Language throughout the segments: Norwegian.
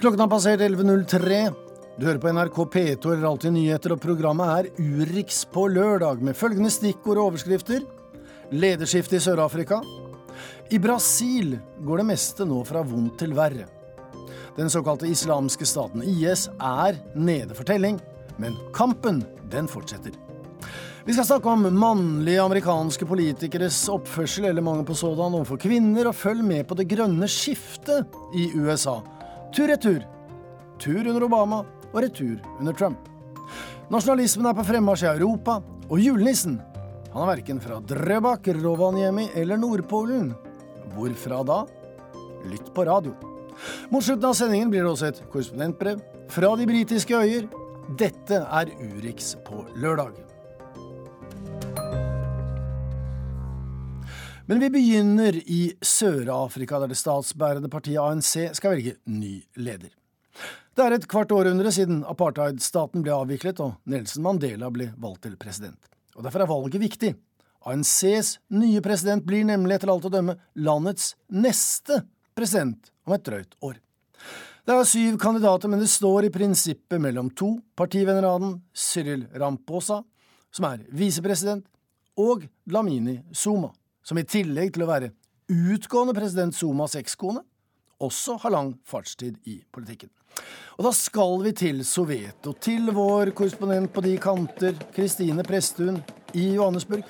Klokken har passert 11.03. Du hører på NRK P2 eller Alltid nyheter, og programmet er Urix på lørdag, med følgende stikkord og overskrifter. Lederskifte i Sør-Afrika. I Brasil går det meste nå fra vondt til verre. Den såkalte islamske staten IS er nede for telling, men kampen, den fortsetter. Vi skal snakke om mannlige amerikanske politikeres oppførsel eller mangel på sådan overfor kvinner, og følg med på det grønne skiftet i USA. Tur-retur. Tur under Obama og retur under Trump. Nasjonalismen er på fremmarsj i Europa, og julenissen han er verken fra Drøbak, Rovaniemi eller Nordpolen. Hvorfra da? Lytt på radio. Mot slutten av sendingen blir det også et korrespondentbrev fra de britiske øyer. Dette er Urix på lørdag. Men vi begynner i Sør-Afrika, der det statsbærende partiet ANC skal velge ny leder. Det er et kvart århundre siden apartheidstaten ble avviklet og Nelson Mandela ble valgt til president og derfor er valget viktig. ANCs nye president blir nemlig etter alt å dømme landets neste president om et drøyt år. Det er syv kandidater, men det står i prinsippet mellom to partivenner av den, Cyril Ramposa, som er visepresident, og Lamini Zuma, som i tillegg til å være utgående president Zumas ekskone, også har lang fartstid i politikken. Og da skal vi til Soveto, til vår korrespondent på de kanter, Kristine Presttun i Johannesburg.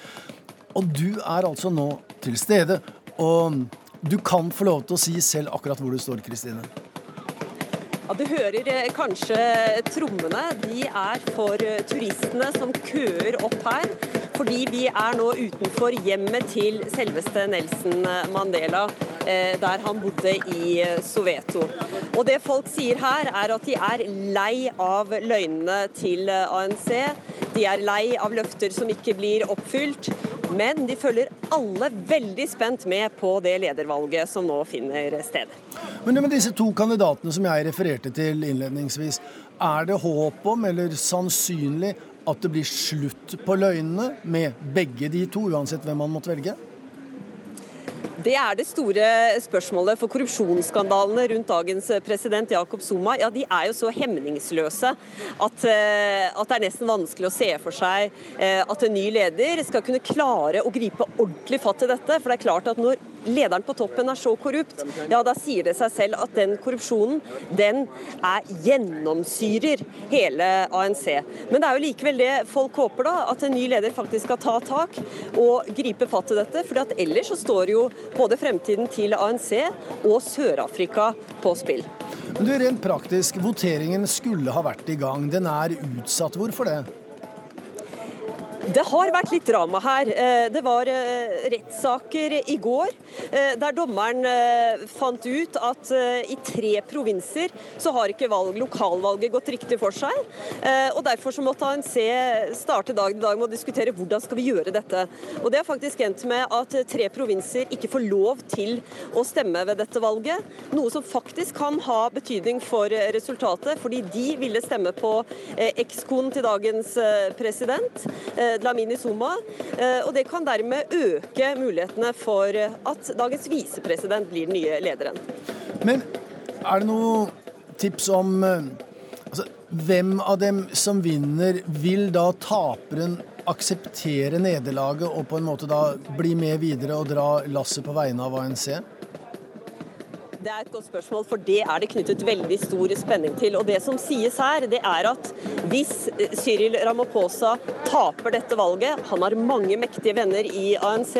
Og du er altså nå til stede. Og du kan få lov til å si selv akkurat hvor du står, Kristine. Ja, Du hører eh, kanskje trommene. De er for eh, turistene som køer opp her. Fordi vi er nå utenfor hjemmet til selveste Nelson Mandela, eh, der han bodde i Soveto. Og det folk sier her, er at de er lei av løgnene til ANC. De er lei av løfter som ikke blir oppfylt. Men de følger alle veldig spent med på det ledervalget som nå finner sted. Men med disse to kandidatene som jeg refererte til innledningsvis, er det håp om, eller sannsynlig, at det blir slutt på løgnene med begge de to, uansett hvem man måtte velge? Det er det store spørsmålet. For korrupsjonsskandalene rundt dagens president Jakob Zuma ja, de er jo så hemningsløse at, eh, at, det er nesten vanskelig å se for seg eh, at en ny leder skal kunne klare å gripe ordentlig fatt i dette. For det er klart at når lederen på toppen er så korrupt, ja da sier det seg selv at den korrupsjonen den er gjennomsyrer hele ANC. Men det er jo likevel det folk håper, da. At en ny leder faktisk skal ta tak og gripe fatt i dette. for ellers så står jo både fremtiden til ANC og Sør-Afrika på spill. Men du, Rent praktisk, voteringen skulle ha vært i gang. Den er utsatt. Hvorfor det? Det har vært litt drama her. Eh, det var eh, rettssaker i går eh, der dommeren fant ut at i tre provinser så har ikke valg, lokalvalget gått riktig for seg. og Derfor så måtte ANC starte dagen i dag med å diskutere hvordan skal vi gjøre dette. Og Det har faktisk endt med at tre provinser ikke får lov til å stemme ved dette valget. Noe som faktisk kan ha betydning for resultatet, fordi de ville stemme på ekskonen til dagens president. Dlamini Zuma. Eh, og det kan dermed øke mulighetene for at dagens visepresident blir den nye lederen. Men er det noe tips om eh, altså, hvem av dem som vinner, vil da taperen akseptere nederlaget og på en måte da bli med videre og dra lasset på vegne av ANC? Det er et godt spørsmål, for det er det knyttet veldig stor spenning til. Og Det som sies her, det er at hvis Cyril Ramaphosa taper dette valget, han har mange mektige venner i ANC,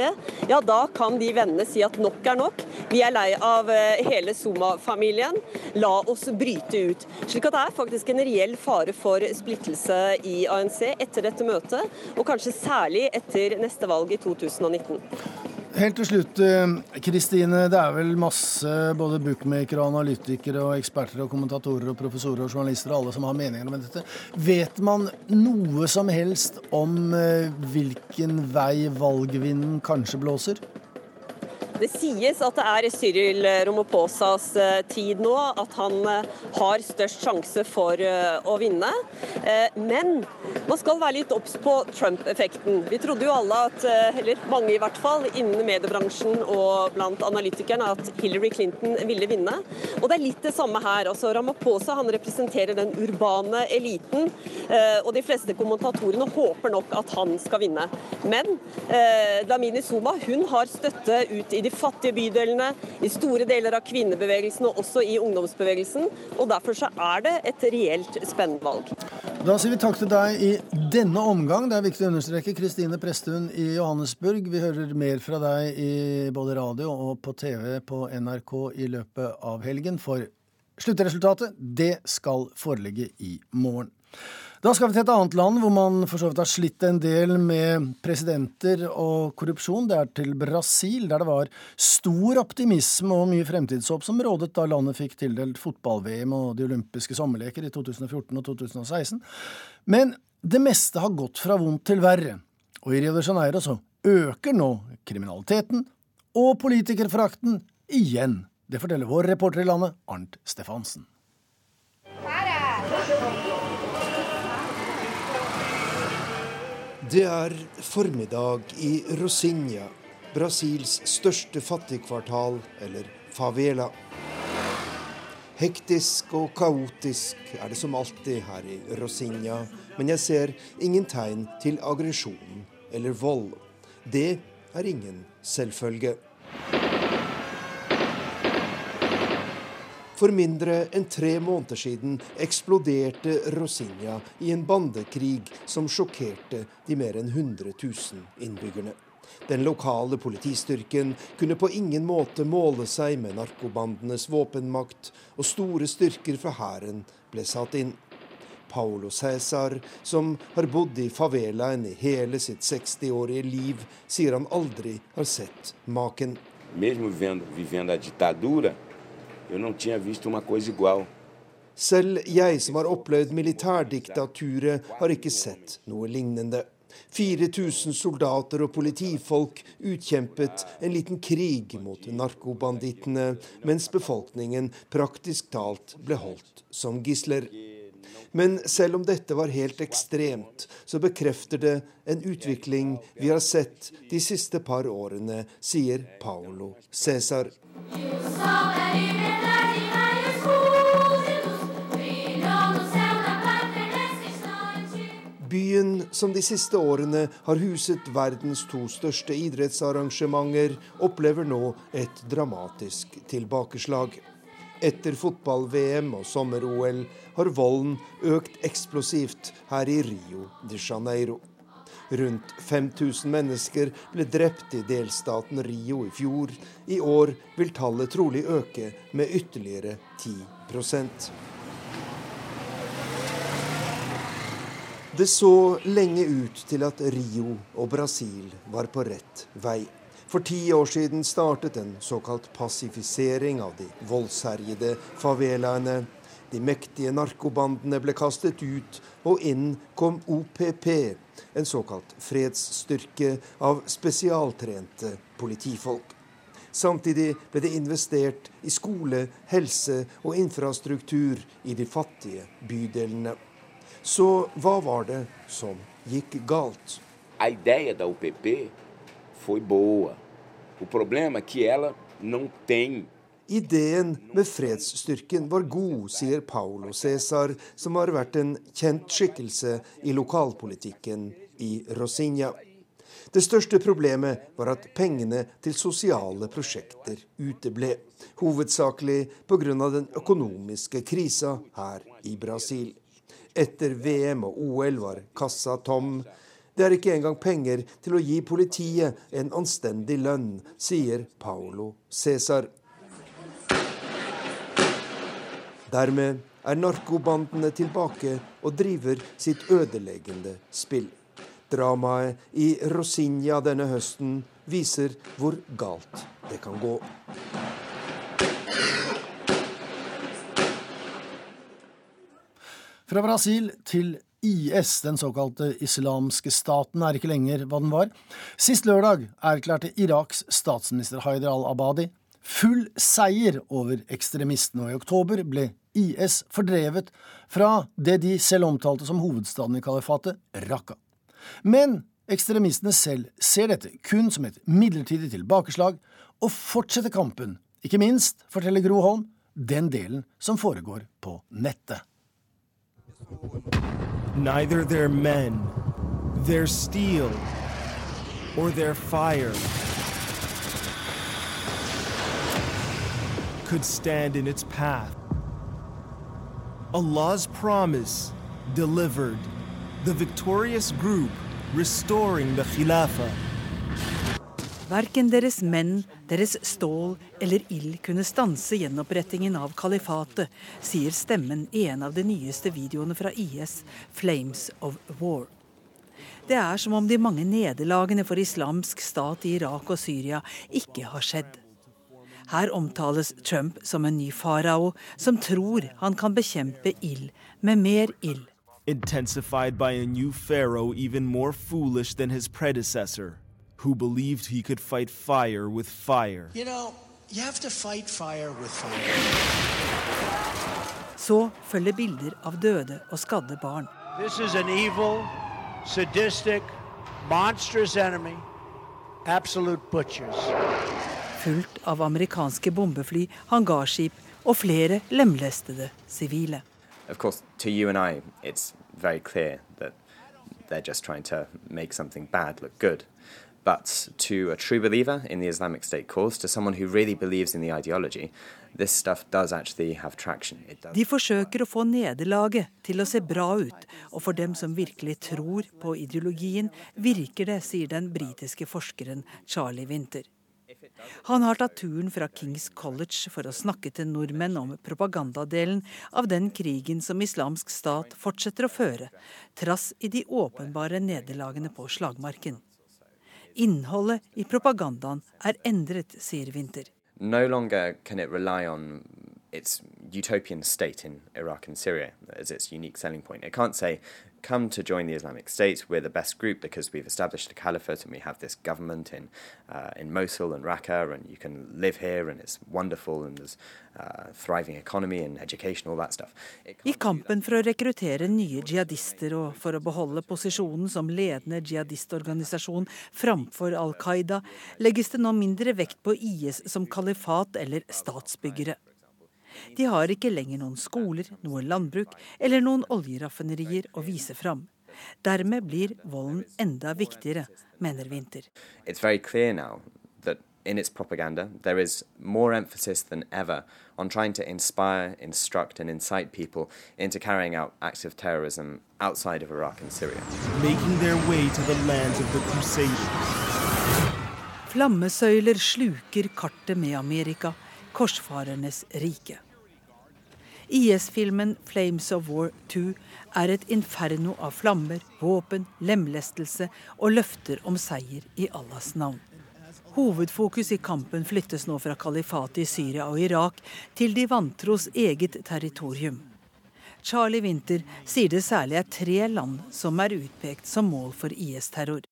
ja da kan de vennene si at nok er nok. Vi er lei av eh, hele Zuma-familien. La oss bryte ut. Slik at det er faktisk en reell fare for splittelse i ANC etter dette møtet, og kanskje særlig etter neste valg i 2019. Helt til slutt, eh, Kristine. Det er vel masse både bookmakere, analytikere, og eksperter, og kommentatorer, og professorer og journalister og alle som har meninger om dette. Vet man noe som helst om eh, hvilken vei valgvinden kanskje blåser? Det sies at det er Cyril Romoposas eh, tid nå, at han eh, har størst sjanse for eh, å vinne. Men man skal være litt obs på Trump-effekten. Vi trodde jo alle at, eller mange i hvert fall, innen mediebransjen og blant analytikerne, at Hillary Clinton ville vinne. Og det er litt det samme her. Altså, Ramaphosa han representerer den urbane eliten, og de fleste kommentatorene håper nok at han skal vinne. Men Dlamini Zuma hun har støtte ut i de fattige bydelene, i store deler av kvinnebevegelsen og også i ungdomsbevegelsen. og Derfor så er det et reelt spennvalg. Da sier vi takk til deg i denne omgang. Det er viktig å understreke Kristine Presthun i Johannesburg. Vi hører mer fra deg i både radio og på TV på NRK i løpet av helgen. For sluttresultatet, det skal foreligge i morgen. Da skal vi til et annet land hvor man for så vidt har slitt en del med presidenter og korrupsjon. Det er til Brasil, der det var stor optimisme og mye fremtidshåp som rådet da landet fikk tildelt fotball-VM og de olympiske sommerleker i 2014 og 2016. Men det meste har gått fra vondt til verre. Og i Rio de Janeiro så øker nå kriminaliteten og politikerforakten igjen. Det forteller vår reporter i landet, Arnt Stefansen. Det er formiddag i Rosinha, Brasils største fattigkvartal, eller favela. Hektisk og kaotisk er det som alltid her i Rosinha, men jeg ser ingen tegn til aggresjon eller vold. Det er ingen selvfølge. For mindre enn tre måneder siden eksploderte Rosinia i en bandekrig som sjokkerte de mer enn 100 000 innbyggerne. Den lokale politistyrken kunne på ingen måte måle seg med narkobandenes våpenmakt, og store styrker fra hæren ble satt inn. Paulo Cæsar, som har bodd i favelaen i hele sitt 60-årige liv, sier han aldri har sett maken. Mesmo vivendo a ditadura, Selv jeg som har opplevd militærdiktaturet, har ikke sett noe lignende. 4000 soldater og politifolk utkjempet en liten krig mot narkobandittene, mens befolkningen praktisk talt ble holdt som gisler. Men selv om dette var helt ekstremt, så bekrefter det en utvikling vi har sett de siste par årene, sier Paolo Cæsar. Byen som de siste årene har huset verdens to største idrettsarrangementer, opplever nå et dramatisk tilbakeslag. Etter fotball-VM og sommer-OL har volden økt eksplosivt her i Rio de Janeiro. Rundt 5000 mennesker ble drept i delstaten Rio i fjor. I år vil tallet trolig øke med ytterligere 10% Det så lenge ut til at Rio og Brasil var på rett vei. For ti år siden startet en såkalt passifisering av de voldsherjede favelaene. De mektige narkobandene ble kastet ut, og inn kom OPP, en såkalt fredsstyrke av spesialtrente politifolk. Samtidig ble det investert i skole, helse og infrastruktur i de fattige bydelene. Så hva var det som gikk galt? A ideia da OPP foi boa. O problema é que não tem Ideen med fredsstyrken var god, sier Paulo Cæsar, som har vært en kjent skikkelse i lokalpolitikken i Rosinha. Det største problemet var at pengene til sosiale prosjekter uteble. Hovedsakelig pga. den økonomiske krisa her i Brasil. Etter VM og OL var kassa tom. Det er ikke engang penger til å gi politiet en anstendig lønn, sier Paolo Cæsar. Dermed er narkobandene tilbake og driver sitt ødeleggende spill. Dramaet i Rosinia denne høsten viser hvor galt det kan gå. Fra Brasil til IS, den såkalte islamske staten, er ikke lenger hva den var. Sist lørdag erklærte Iraks statsminister Haider al-Abadi full seier over ekstremistene, og i oktober ble IS fordrevet fra det de selv omtalte som hovedstaden i kalifatet, Raqqa. Men ekstremistene selv ser dette kun som et midlertidig tilbakeslag, og fortsetter kampen, ikke minst, forteller Gro Holm, den delen som foregår på nettet. Neither their men, their steel, or their fire could stand in its path. Allah's promise delivered, the victorious group restoring the Khilafah. Verken deres menn, deres stål eller ild kunne stanse gjenopprettingen av kalifatet, sier stemmen i en av de nyeste videoene fra IS, 'Flames of War'. Det er som om de mange nederlagene for islamsk stat i Irak og Syria ikke har skjedd. Her omtales Trump som en ny farao som tror han kan bekjempe ild med mer ild. Intensified by a new pharaoh even more foolish than his predecessor, who believed he could fight fire with fire. You know, you have to fight fire with fire. Så følger bilder av døde og skadde barn. This is an evil, sadistic, monstrous enemy. Absolute butchers. Fullt av amerikanske bombefly, hangarskip og flere lemlestede sivile. Of course, to you and I, it's very clear that they're just trying to make something bad look good. But to a true believer in the Islamic State cause, to someone who really believes in the ideology, this stuff does actually have traction. Does. De forsøker å få nederlaget til å se bra ut, og for dem som virkelig tror på ideologien, virker det, sier den britiske forskeren Charlie Winter. Han har tatt turen fra Kings College for å snakke til nordmenn om propagandadelen av den krigen som islamsk stat fortsetter å føre, trass i de åpenbare nederlagene på slagmarken. Innholdet i propagandaen er endret, sier Winter. No longer can it rely on its utopian state in Iraq and Syria as its unique selling point. It can't say, come to join the Islamic State, we're the best group because we've established a caliphate and we have this government in, uh, in Mosul and Raqqa, and you can live here and it's wonderful and there's uh, thriving economy and education, all that stuff. I kampen for å rekruttere nye jihadister og for å beholde posisjonen som ledende jihadistorganisasjon framfor Al Qaida, legges det nå mindre vekt på IS som kalifat eller statsbyggere. De har ikke lenger noen skoler, noe landbruk eller noen oljeraffinerier å vise fram. Dermed blir volden enda viktigere, mener Winther. it's very clear now that in its propaganda there is more emphasis than ever on trying to inspire, instruct, and incite people into carrying out acts of terrorism outside of Iraq and Syria. making their way to the lands of the Crusaders. Flammesøyler sluker kartet med Amerika, korsfarernes rike. IS-filmen 'Flames of War 2' er et inferno av flammer, våpen, lemlestelse og løfter om seier i Allahs navn. Hovedfokus i kampen flyttes nå fra kalifatet i Syria og Irak til de vantros eget territorium. Charlie Winter sier det særlig er tre land som er utpekt som mål for IS-terror.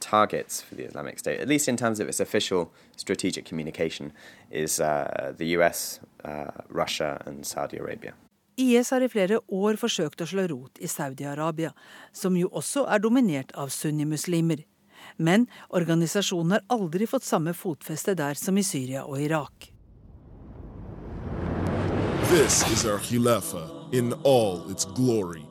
Targets for the Islamic State, at least in terms of its official strategic communication, is uh, the US, uh, Russia, and Saudi Arabia. IS har i flere år forsøkt å slå rot i Saudi-Arabia, som jo også er dominert av sunnimuslimer. Men organisasjonen har aldri fått samme fotfeste der som i Syria og Irak. This is our Khilafah in all its glory,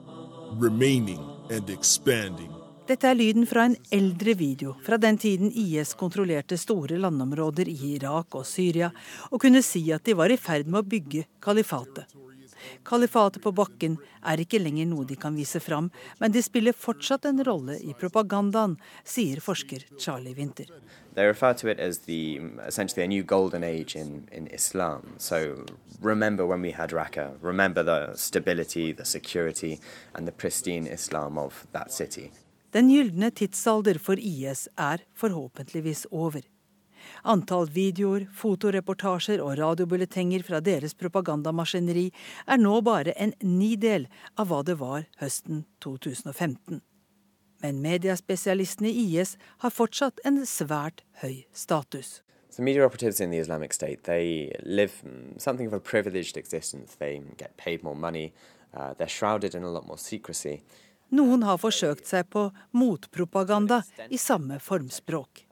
remaining and expanding. Dette er lyden fra en eldre video fra den tiden IS kontrollerte store landområder i Irak og Syria, og kunne si at de var i ferd med å bygge kalifatet. Kalifatet på bakken er ikke lenger noe de kan vise fram, men de spiller fortsatt en rolle i propagandaen, sier forsker Charlie Winter. Remember when we had Raqqa, remember the stability, the security, and the pristine Islam of that city. Den gylne tidsalder for IS er forhåpentligvis over. Antall videoer, fotoreportasjer og radiobulletenger fra deres propagandamaskineri er nå bare en nidel av hva det var høsten 2015. Men mediaspesialistene i IS har fortsatt en svært høy status. So media operatives in the Islamic State, they live something of a privileged existence. They get paid more money. Uh, they're shrouded in a lot more secrecy. Noen har forsøkt seg på motpropaganda i samme formspråk.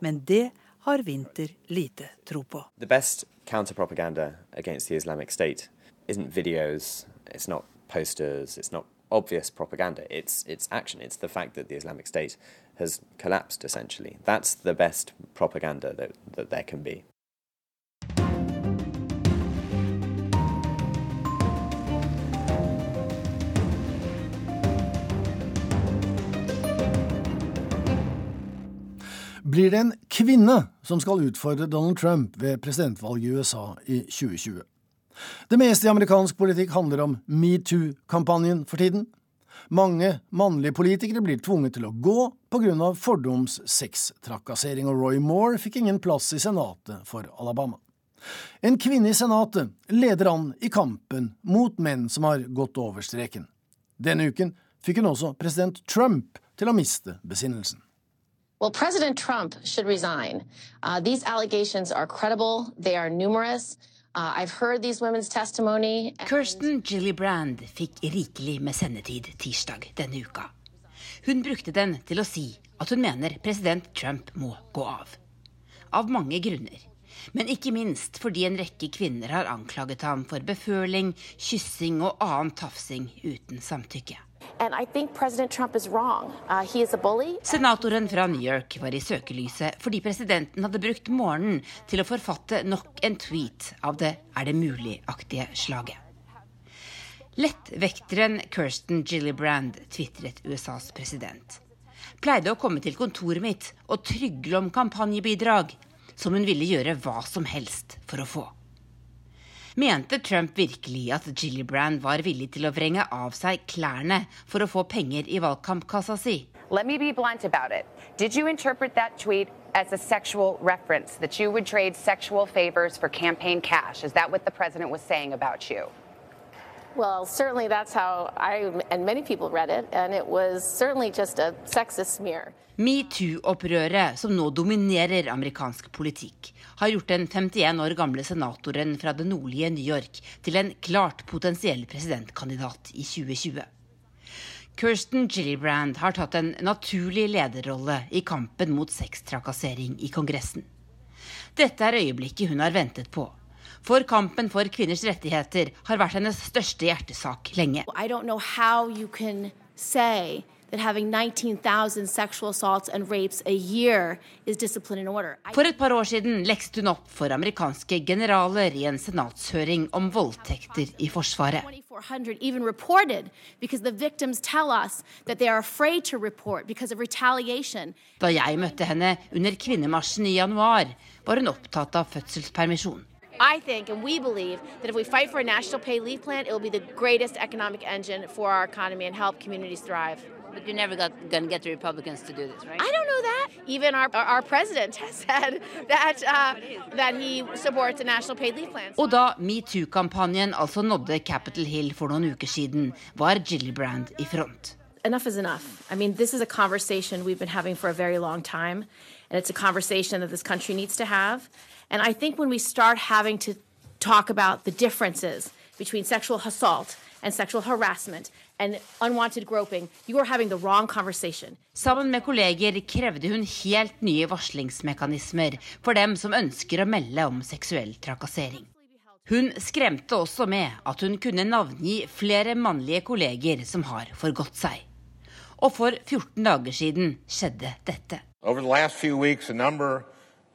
Men det har Winter lite tro på. The best counterpropaganda against the Islamic State isn't videos, it's not posters, it's obvious propaganda. It's it's action. It's the fact that the Islamic State has collapsed essentially. That's the best propaganda that, that there. Blir det en kvinne som skal utfordre Donald Trump ved presidentvalget i USA i 2020. Det meste i amerikansk politikk handler om metoo-kampanjen for tiden. Mange mannlige politikere blir tvunget til å gå pga. fordoms sextrakassering, og Roy Moore fikk ingen plass i Senatet for Alabama. En kvinne i Senatet leder an i kampen mot menn som har gått over streken. Denne uken fikk hun også president Trump til å miste besinnelsen. Well, President Trump should resign. Uh, these allegations are credible, they are numerous. Uh, I've heard these women's testimony. Kirsten Gillibrand fikk rikelig med sendetid tirsdag denne uka. Hun brukte den til å si at hun mener president Trump må gå av. Av mange grunner. Men ikke minst fordi en rekke kvinner har anklaget ham for beføling, kyssing og annen tafsing uten samtykke. Uh, Senatoren fra New York var i søkelyset fordi presidenten hadde brukt morgenen til å forfatte nok en tweet av det er det mulig-aktige slaget. Lettvekteren Kirsten Gillibrand tvitret USAs president. Pleide å komme til kontoret mitt og trygle om kampanjebidrag, som hun ville gjøre hva som helst for å få. Mente Trump virkelig at Gillibrand var villig til å vrenge av seg klærne for å få penger i valgkampkassa si? Let me be blunt about it. Did you interpret that tweet as a sexual reference, that you would trade sexual favors for campaign cash? Is that what the president was saying about you? Well, certainly that's how I and many people read it, and it was certainly just a sexist smear. Metoo-opprøret, som nå dominerer amerikansk politikk, har gjort den 51 år gamle senatoren fra det nordlige New York til en klart potensiell presidentkandidat i 2020. Kirsten Gillibrand har tatt en naturlig lederrolle i kampen mot sextrakassering i Kongressen. Dette er øyeblikket hun har ventet på. For kampen for kvinners rettigheter har vært hennes største hjertesak lenge. I don't know how you can say that having 19,000 sexual assaults and rapes a year is discipline and order. For et par år siden lekste hun opp for amerikanske generaler i en senatshøring om voldtekter i Forsvaret. even reported because the victims tell us that they are afraid to report because of retaliation. Da jeg møtte henne under kvinnemarsjen i januar, var hun opptatt av fødselspermisjon. I think and we believe that if we fight for a national pay leave plan, it will be the greatest economic engine for our economy and help communities thrive. But you're never gonna get the Republicans to do this, right? I don't know that. Even our, our president has said that, uh, that he supports a national paid leave plan. Og da metoo-kampanjen altså nådde Capitol Hill for noen uker siden, var Gillibrand i front. Enough is enough. I mean, this is a conversation we've been having for a very long time, and it's a conversation that this country needs to have. And I think when we start having to talk about the differences between sexual assault and sexual harassment and unwanted groping, you are having the wrong conversation. Sammen med kolleger krevde hun helt nye varslingsmekanismer for dem som ønsker å melde om seksuell trakassering. Hun skremte også med at hun kunne navngi flere mannlige kolleger som har forgått seg. Og for 14 dager siden skjedde dette. Over the last few weeks, a number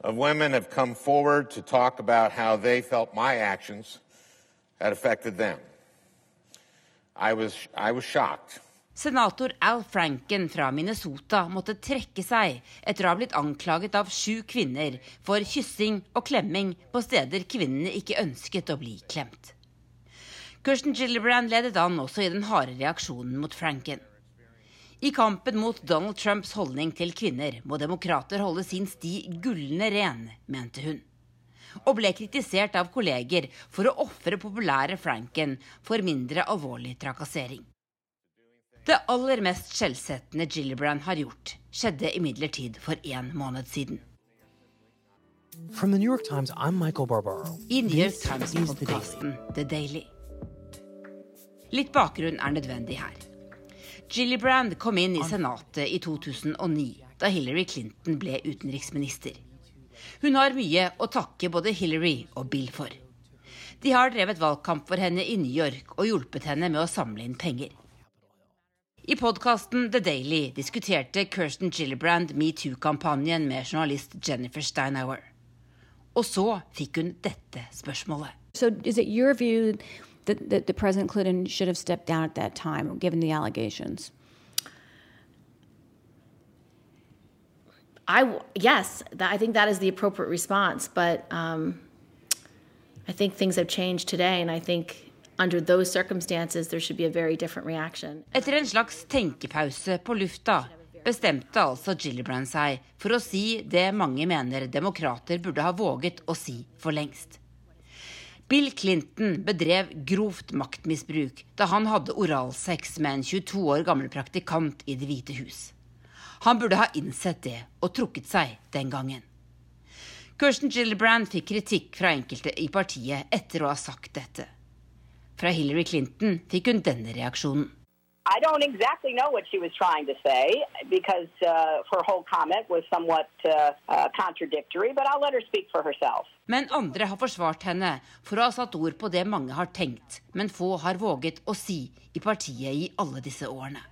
of women have come forward to talk about how they felt my actions had affected them. I was, I was. Senator Al Franken fra Minnesota måtte trekke seg etter å ha blitt anklaget av sju kvinner for kyssing og klemming på steder kvinnene ikke ønsket å bli klemt. Kirsten Gillibrand ledet an også i den harde reaksjonen mot Franken. I kampen mot Donald Trumps holdning til kvinner må demokrater holde sin sti gullende ren, mente hun. Og ble kritisert av kolleger for å ofre populære Franken for mindre alvorlig trakassering. Det aller mest skjellsettende Gillibrand har gjort, skjedde imidlertid for én måned siden. From the New York Times, I'm Michael Barbaro. I New York Times-podkasten The Daily. Litt bakgrunn er nødvendig her. Gillibrand kom inn i Senatet i 2009, da Hillary Clinton ble utenriksminister. Hun har mye å takke både Hillary og Bill for. De har drevet valgkamp for henne i New York og hjulpet henne med å samle inn penger. I podkasten The Daily diskuterte Kirsten Gillibrand metoo-kampanjen med journalist Jennifer Steinauer. Og så fikk hun dette spørsmålet. So that, that President Clinton should have stepped down at that time, given the allegations? I yes, that, I think that is the appropriate response. But um, I think things have changed today, and I think under those circumstances there should be a very different reaction. Etter en slags tenkepause på lufta bestemte altså Gillibrand seg for å si det mange mener demokrater burde ha våget å si for lengst. Bill Clinton bedrev grovt maktmisbruk da han hadde oralsex med en 22 år gammel praktikant i Det hvite hus. Han burde ha innsett det og trukket seg den gangen. Kirsten Gillibrand fikk kritikk fra enkelte i partiet etter å ha sagt dette. Fra Hillary Clinton fikk hun denne reaksjonen. I don't exactly know what she was trying to say because uh, her whole comment was somewhat uh, uh, contradictory, but I'll let her speak for herself. Men andre har forsvart henne for å ha satt ord på det mange har tenkt, men få har våget å si i partiet i alle disse årene.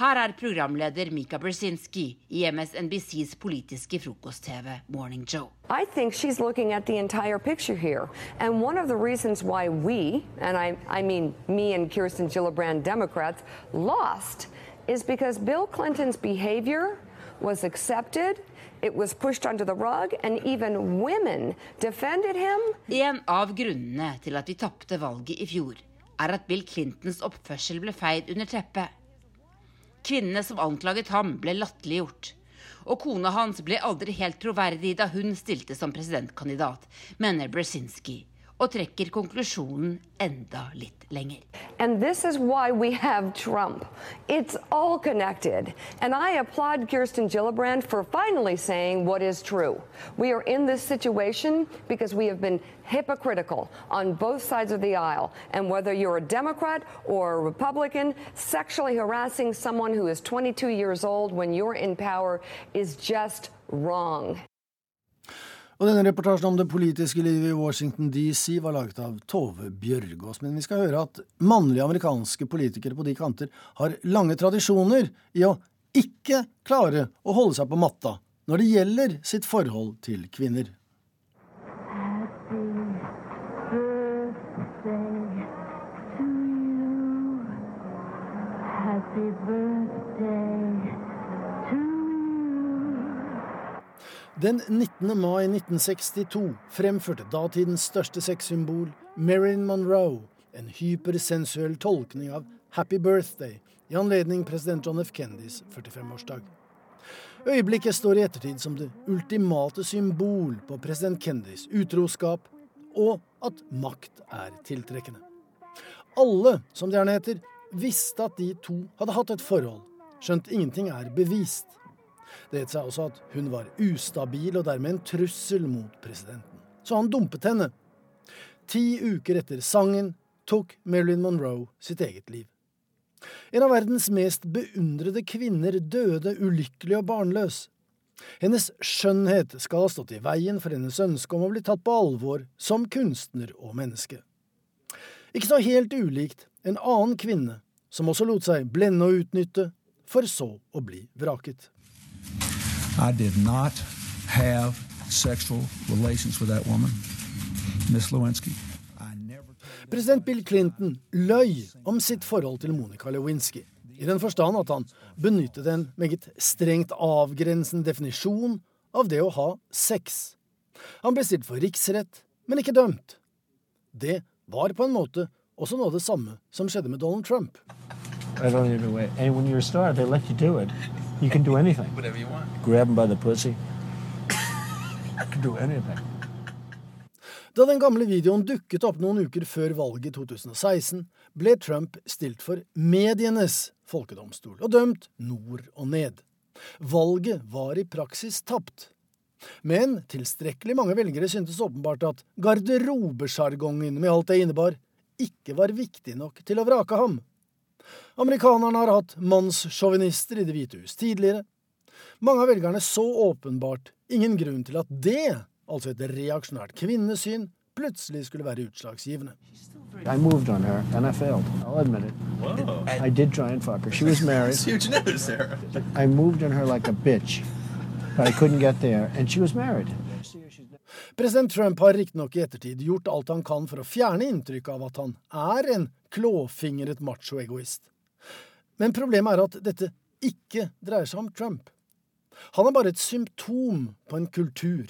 Her er programleder Mika Brzezinski i MSNBCs politiske frokost-TV Morning Joe. I think she's looking at the entire picture here. And one of the reasons why we, and I, I mean me and Kirsten Gillibrand Democrats, lost is because Bill Clinton's behavior was accepted. It was pushed under the rug, and even women defended him. En av grunnene til at vi tapte valget i fjor, er at Bill Clintons oppførsel ble feid under teppet. Kvinnene som anklaget ham, ble latterliggjort. Og kona hans ble aldri helt troverdig da hun stilte som presidentkandidat, mener Brzezinski, og trekker konklusjonen enda litt lenger. And this is why we have Trump. It's all connected. And I applaud Kirsten Gillibrand for finally saying what is true. We are in this situation because we have been hypocritical on both sides of the aisle. And whether you're a Democrat or a Republican, sexually harassing someone who is 22 years old when you're in power is just wrong. Og denne reportasjen om det politiske livet i Washington DC var laget av Tove Bjørgaas. Men vi skal høre at mannlige amerikanske politikere på de kanter har lange tradisjoner i å ikke klare å holde seg på matta når det gjelder sitt forhold til kvinner. Den 19. mai 1962 fremførte datidens største sexsymbol, Marilyn Monroe, en hypersensuell tolkning av Happy Birthday i anledning president John F. Kennedys 45-årsdag. Øyeblikket står i ettertid som det ultimate symbol på president Kennedys utroskap, og at makt er tiltrekkende. Alle, som det gjerne heter, visste at de to hadde hatt et forhold, skjønt ingenting er bevist. Det het seg også at hun var ustabil og dermed en trussel mot presidenten. Så han dumpet henne. Ti uker etter sangen tok Marilyn Monroe sitt eget liv. En av verdens mest beundrede kvinner døde ulykkelig og barnløs. Hennes skjønnhet skal ha stått i veien for hennes ønske om å bli tatt på alvor som kunstner og menneske. Ikke så helt ulikt en annen kvinne som også lot seg blende og utnytte, for så å bli vraket. I did not have sexual relations with that woman, Miss Lewinsky. President Bill Clinton løy om sitt forhold til Monica Lewinsky, i den forstand at han benyttet en meget strengt avgrensende definisjon av det å ha sex. Han ble stilt for riksrett, men ikke dømt. Det var på en måte også noe av det samme som skjedde med Donald Trump. I don't even wait. And when you're a star, they let you do it. You can do anything. Whatever you want. Grab him by the pussy. I can do anything. Da den gamle videoen dukket opp noen uker før valget i 2016, ble Trump stilt for medienes folkedomstol og dømt nord og ned. Valget var i praksis tapt. Men tilstrekkelig mange velgere syntes åpenbart at garderobesjargongen med alt det innebar, ikke var viktig nok til å vrake ham. Amerikanerne har hatt mannssjåvinister i Det hvite hus tidligere. Mange av velgerne så åpenbart ingen grunn til at det, altså et reaksjonært kvinnesyn, plutselig skulle være utslagsgivende. I moved on her, and I failed. I'll admit it. Whoa. I did try and fuck her. She was married. That's huge news, Sarah. I moved on her like a bitch, but I couldn't get there, and she was married. President Trump har riktignok i ettertid gjort alt han kan for å fjerne inntrykket av at han er en klåfingret macho-egoist. Men problemet er at dette ikke dreier seg om Trump. Han er bare et symptom på en kultur.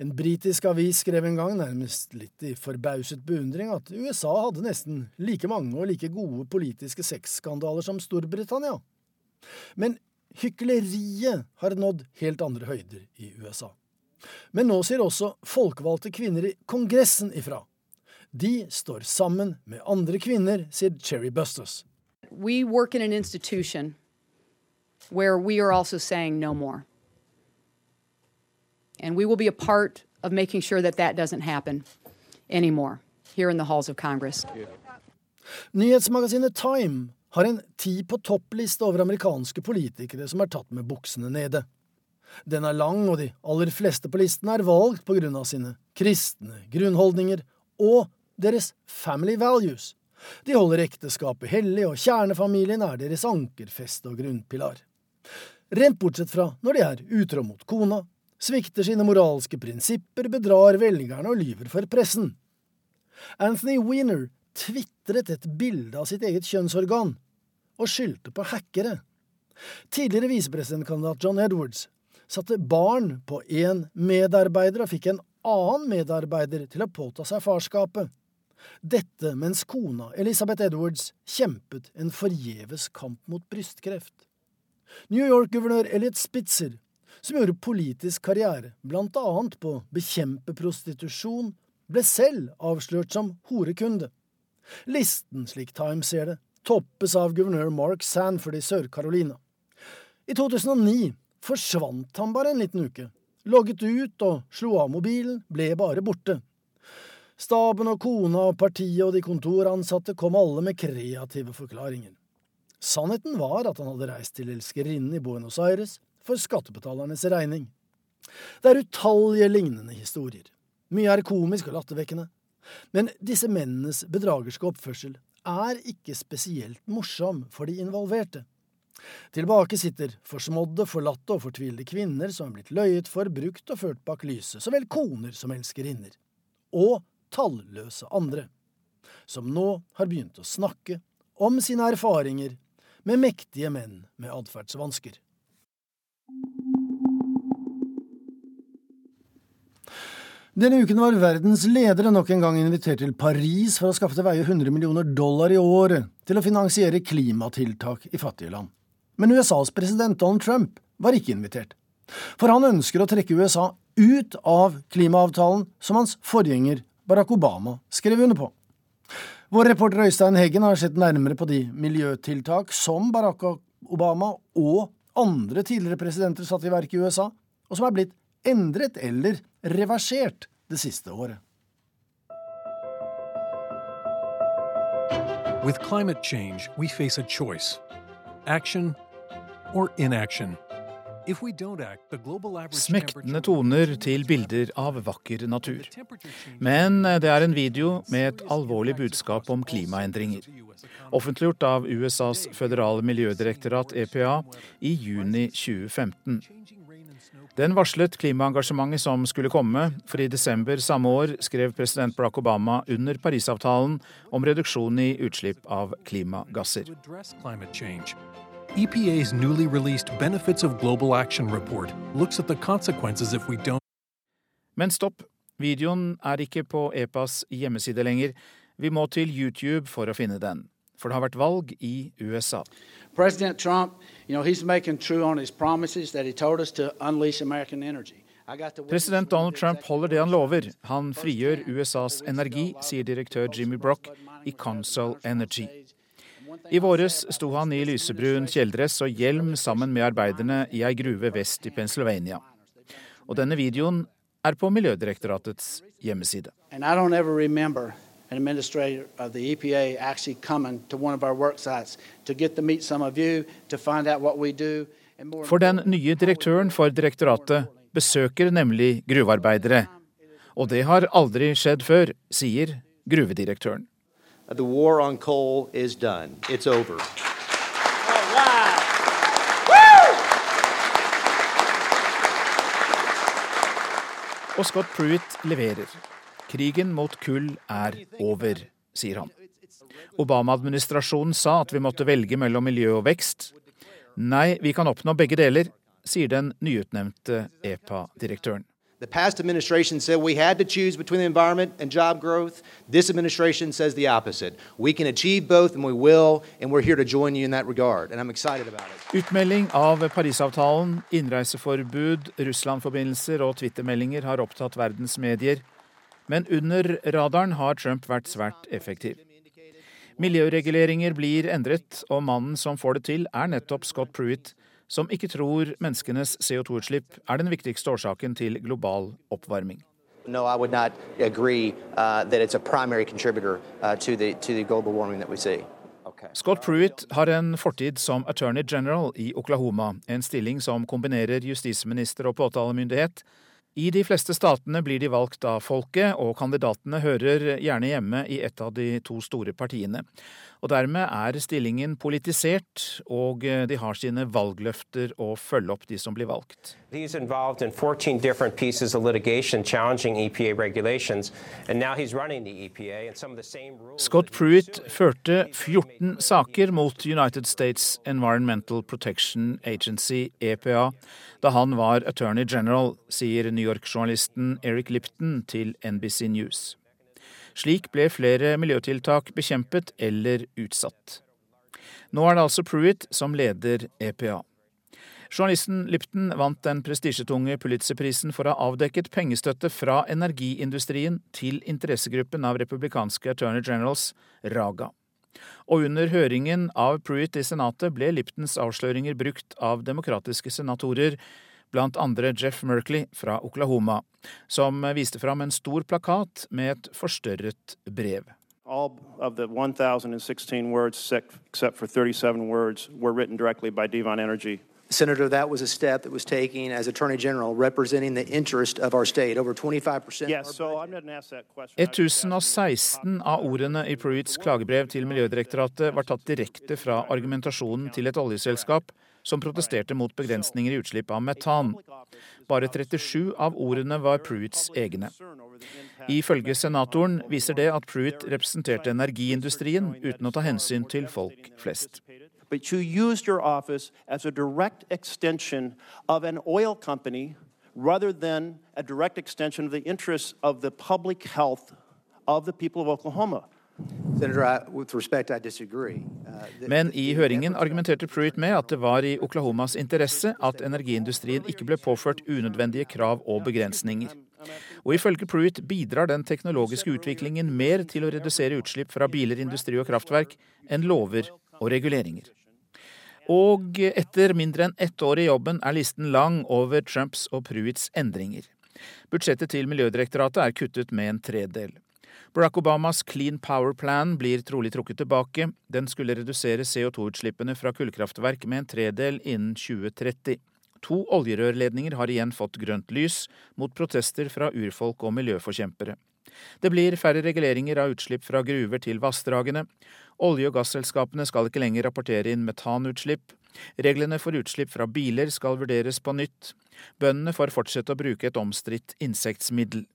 En britisk avis skrev en gang, nærmest litt i forbauset beundring, at USA hadde nesten like mange og like gode politiske sexskandaler som Storbritannia. Men hykleriet har nådd helt andre høyder i USA. Men nå sier også folkevalgte kvinner i Kongressen ifra. De står sammen med andre kvinner, sier Cherry Bustos. We work in an institution where we are also saying no more. And we will be a part of making sure that that doesn't happen anymore here in the halls of Congress. Nyhetsmagasinet Time har en ti på topp-liste over amerikanske politikere som er tatt med buksene nede. Den er lang, og de aller fleste på listen er valgt på grunn av sine kristne grunnholdninger og deres family values. De holder ekteskapet hellig, og kjernefamilien er deres ankerfeste og grunnpilar. Rent bortsett fra når de er utro mot kona, svikter sine moralske prinsipper, bedrar velgerne og lyver for pressen. Anthony Weiner tvitret et bilde av sitt eget kjønnsorgan, og skyldte på hackere. Tidligere visepresidentkandidat John Edwards satte barn på én medarbeider og fikk en annen medarbeider til å påta seg farskapet. Dette mens kona, Elizabeth Edwards, kjempet en forgjeves kamp mot brystkreft. New York-guvernør Elliot Spitzer, som gjorde politisk karriere blant annet på å bekjempe prostitusjon, ble selv avslørt som horekunde. Listen, slik Times ser det, toppes av guvernør Mark Sanford i Sør-Carolina. I 2009 forsvant han bare en liten uke. Logget ut og slo av mobilen, ble bare borte. Staben og kona og partiet og de kontoransatte kom alle med kreative forklaringer. Sannheten var at han hadde reist til elskerinnen i Buenos Aires for skattebetalernes regning. Det er utallige lignende historier. Mye er komisk og lattervekkende. Men disse mennenes bedragerske oppførsel er ikke spesielt morsom for de involverte. Tilbake sitter forsmådde, forlatte og fortvilte kvinner som er blitt løyet for, brukt og ført bak lyset, så vel koner som elskerinner. Og talløse andre, som nå har begynt å snakke om sine erfaringer med mektige menn med atferdsvansker. Denne uken var verdens ledere nok en gang invitert til Paris for å skaffe til veie 100 millioner dollar i året til å finansiere klimatiltak i fattige land. Men USAs president Donald Trump var ikke invitert. For han ønsker å trekke USA ut av klimaavtalen som hans forgjenger Barack Obama skrev under på. Vår reporter Øystein Heggen har sett nærmere på de miljøtiltak som Barack Obama og andre tidligere presidenter satte i verk i USA, og som er blitt endret eller reversert det siste året. With climate change, we face a choice action or inaction. Smektende toner til bilder av vakker natur. Men det er en video med et alvorlig budskap om klimaendringer. Offentliggjort av USAs føderale miljødirektorat, EPA, i juni 2015. Den varslet klimaengasjementet som skulle komme, for i desember samme år skrev president Barack Obama under Parisavtalen om reduksjon i utslipp av klimagasser. EPA's newly released Benefits of Global Action report looks at the consequences if we don't. Men stopp, videoen er ikke på EPAs hjemmeside lenger. Vi må til YouTube for å finne den. for det har vært valg i USA. President Trump, you know, he's making true on his promises that he told us to unleash American energy. President Donald Trump holder det han lover. Han frigjør USAs energi, sier direktør Jimmy Brock i Consol Energy. I våres sto han i lysebrun kjeledress og hjelm sammen med arbeiderne i ei gruve vest i Pennsylvania. Og denne videoen er på Miljødirektoratets hjemmeside. an administrator of the EPA actually coming to one of our work sites to get to meet some of you, to find out what we do. For den nye direktøren for direktoratet besøker nemlig gruvearbeidere. Og det har aldri skjedd før, sier gruvedirektøren. The war on coal is done. It's over. Og Scott Pruitt leverer. Krigen mot kull er over, sier han. Obama-administrasjonen sa at vi måtte velge mellom miljø og vekst. Nei, vi kan oppnå begge deler, sier den nyutnevnte EPA-direktøren. The past administration said we had to choose between the environment and job growth. This administration says the opposite. We can achieve both, and we will, and we're here to join you in that regard. And I'm excited about it. Utmelding av Parisavtalen, innreiseforbud, Russland-forbindelser og Twitter-meldinger har opptatt verdens medier. Men under radaren har Trump vært svært effektiv. Miljøreguleringer blir endret, og mannen som får det til, er nettopp Scott Pruitt, som ikke tror menneskenes CO2-utslipp er den viktigste årsaken til global oppvarming. No, I would not agree uh, that it's a primary contributor uh, to, the, to the global warming that we see. Scott Pruitt har en fortid som attorney general i Oklahoma, en stilling som kombinerer justisminister og påtalemyndighet, i de fleste statene blir de valgt av folket, og kandidatene hører gjerne hjemme i et av de to store partiene. Og dermed er stillingen politisert, og de har sine valgløfter å følge opp de som blir valgt. In 14 different pieces of litigation challenging EPA regulations, and now he's running the EPA and some of the same. Scott Pruitt førte 14 saker mot United States Environmental Protection Agency, EPA, da han var attorney general, sier New York-journalisten Eric Lipton til NBC News. Slik ble flere miljøtiltak bekjempet eller utsatt. Nå er det altså Pruitt som leder EPA. Journalisten Lipton vant den prestisjetunge Pulitzer-prisen for å ha avdekket pengestøtte fra energiindustrien til interessegruppen av republikanske attorney generals, Raga. Og under høringen av Pruitt i Senatet ble Liptons avsløringer brukt av demokratiske senatorer, blant andre Jeff Merkley fra Oklahoma, som viste fram en stor plakat med et forstørret brev. All of the 1,016 words, except for 37 words, were written directly by Devon Energy Senator, that was a step that was taken as Attorney General representing the interest of our state. Over 25 yes, so I'm not ask that 1016 av ordene i Pruitts klagebrev til Miljødirektoratet var tatt direkte fra argumentasjonen til et oljeselskap som protesterte mot begrensninger i utslipp av metan. Bare 37 av ordene var Pruitts egne. Ifølge senatoren viser det at Pruitt representerte energiindustrien uten å ta hensyn til folk flest. but you used your office as a direct extension of an oil company rather than a direct extension of the interests of the public health of the people of Oklahoma. Uh, Men i høringen argumenterte Pruitt med at det var i Oklahomas interesse at energiindustrien ikke ble påført unødvendige krav og begrensninger. Og ifølge Pruitt bidrar den teknologiske utviklingen mer til å redusere utslipp fra biler, industri og kraftverk enn lover og reguleringer. Og etter mindre enn ett år i jobben er listen lang over Trumps og Pruitts endringer. Budsjettet til Miljødirektoratet er kuttet med en tredel. Barack Obamas Clean Power Plan blir trolig trukket tilbake. Den skulle redusere CO2-utslippene fra kullkraftverk med en tredel innen 2030. To oljerørledninger har igjen fått grønt lys, mot protester fra urfolk og miljøforkjempere. Det blir færre reguleringer av utslipp fra gruver til vassdragene. Olje- og gasselskapene skal ikke lenger rapportere inn metanutslipp. Reglene for utslipp fra biler skal vurderes på nytt. Bøndene får fortsette å bruke et omstridt insektmiddel.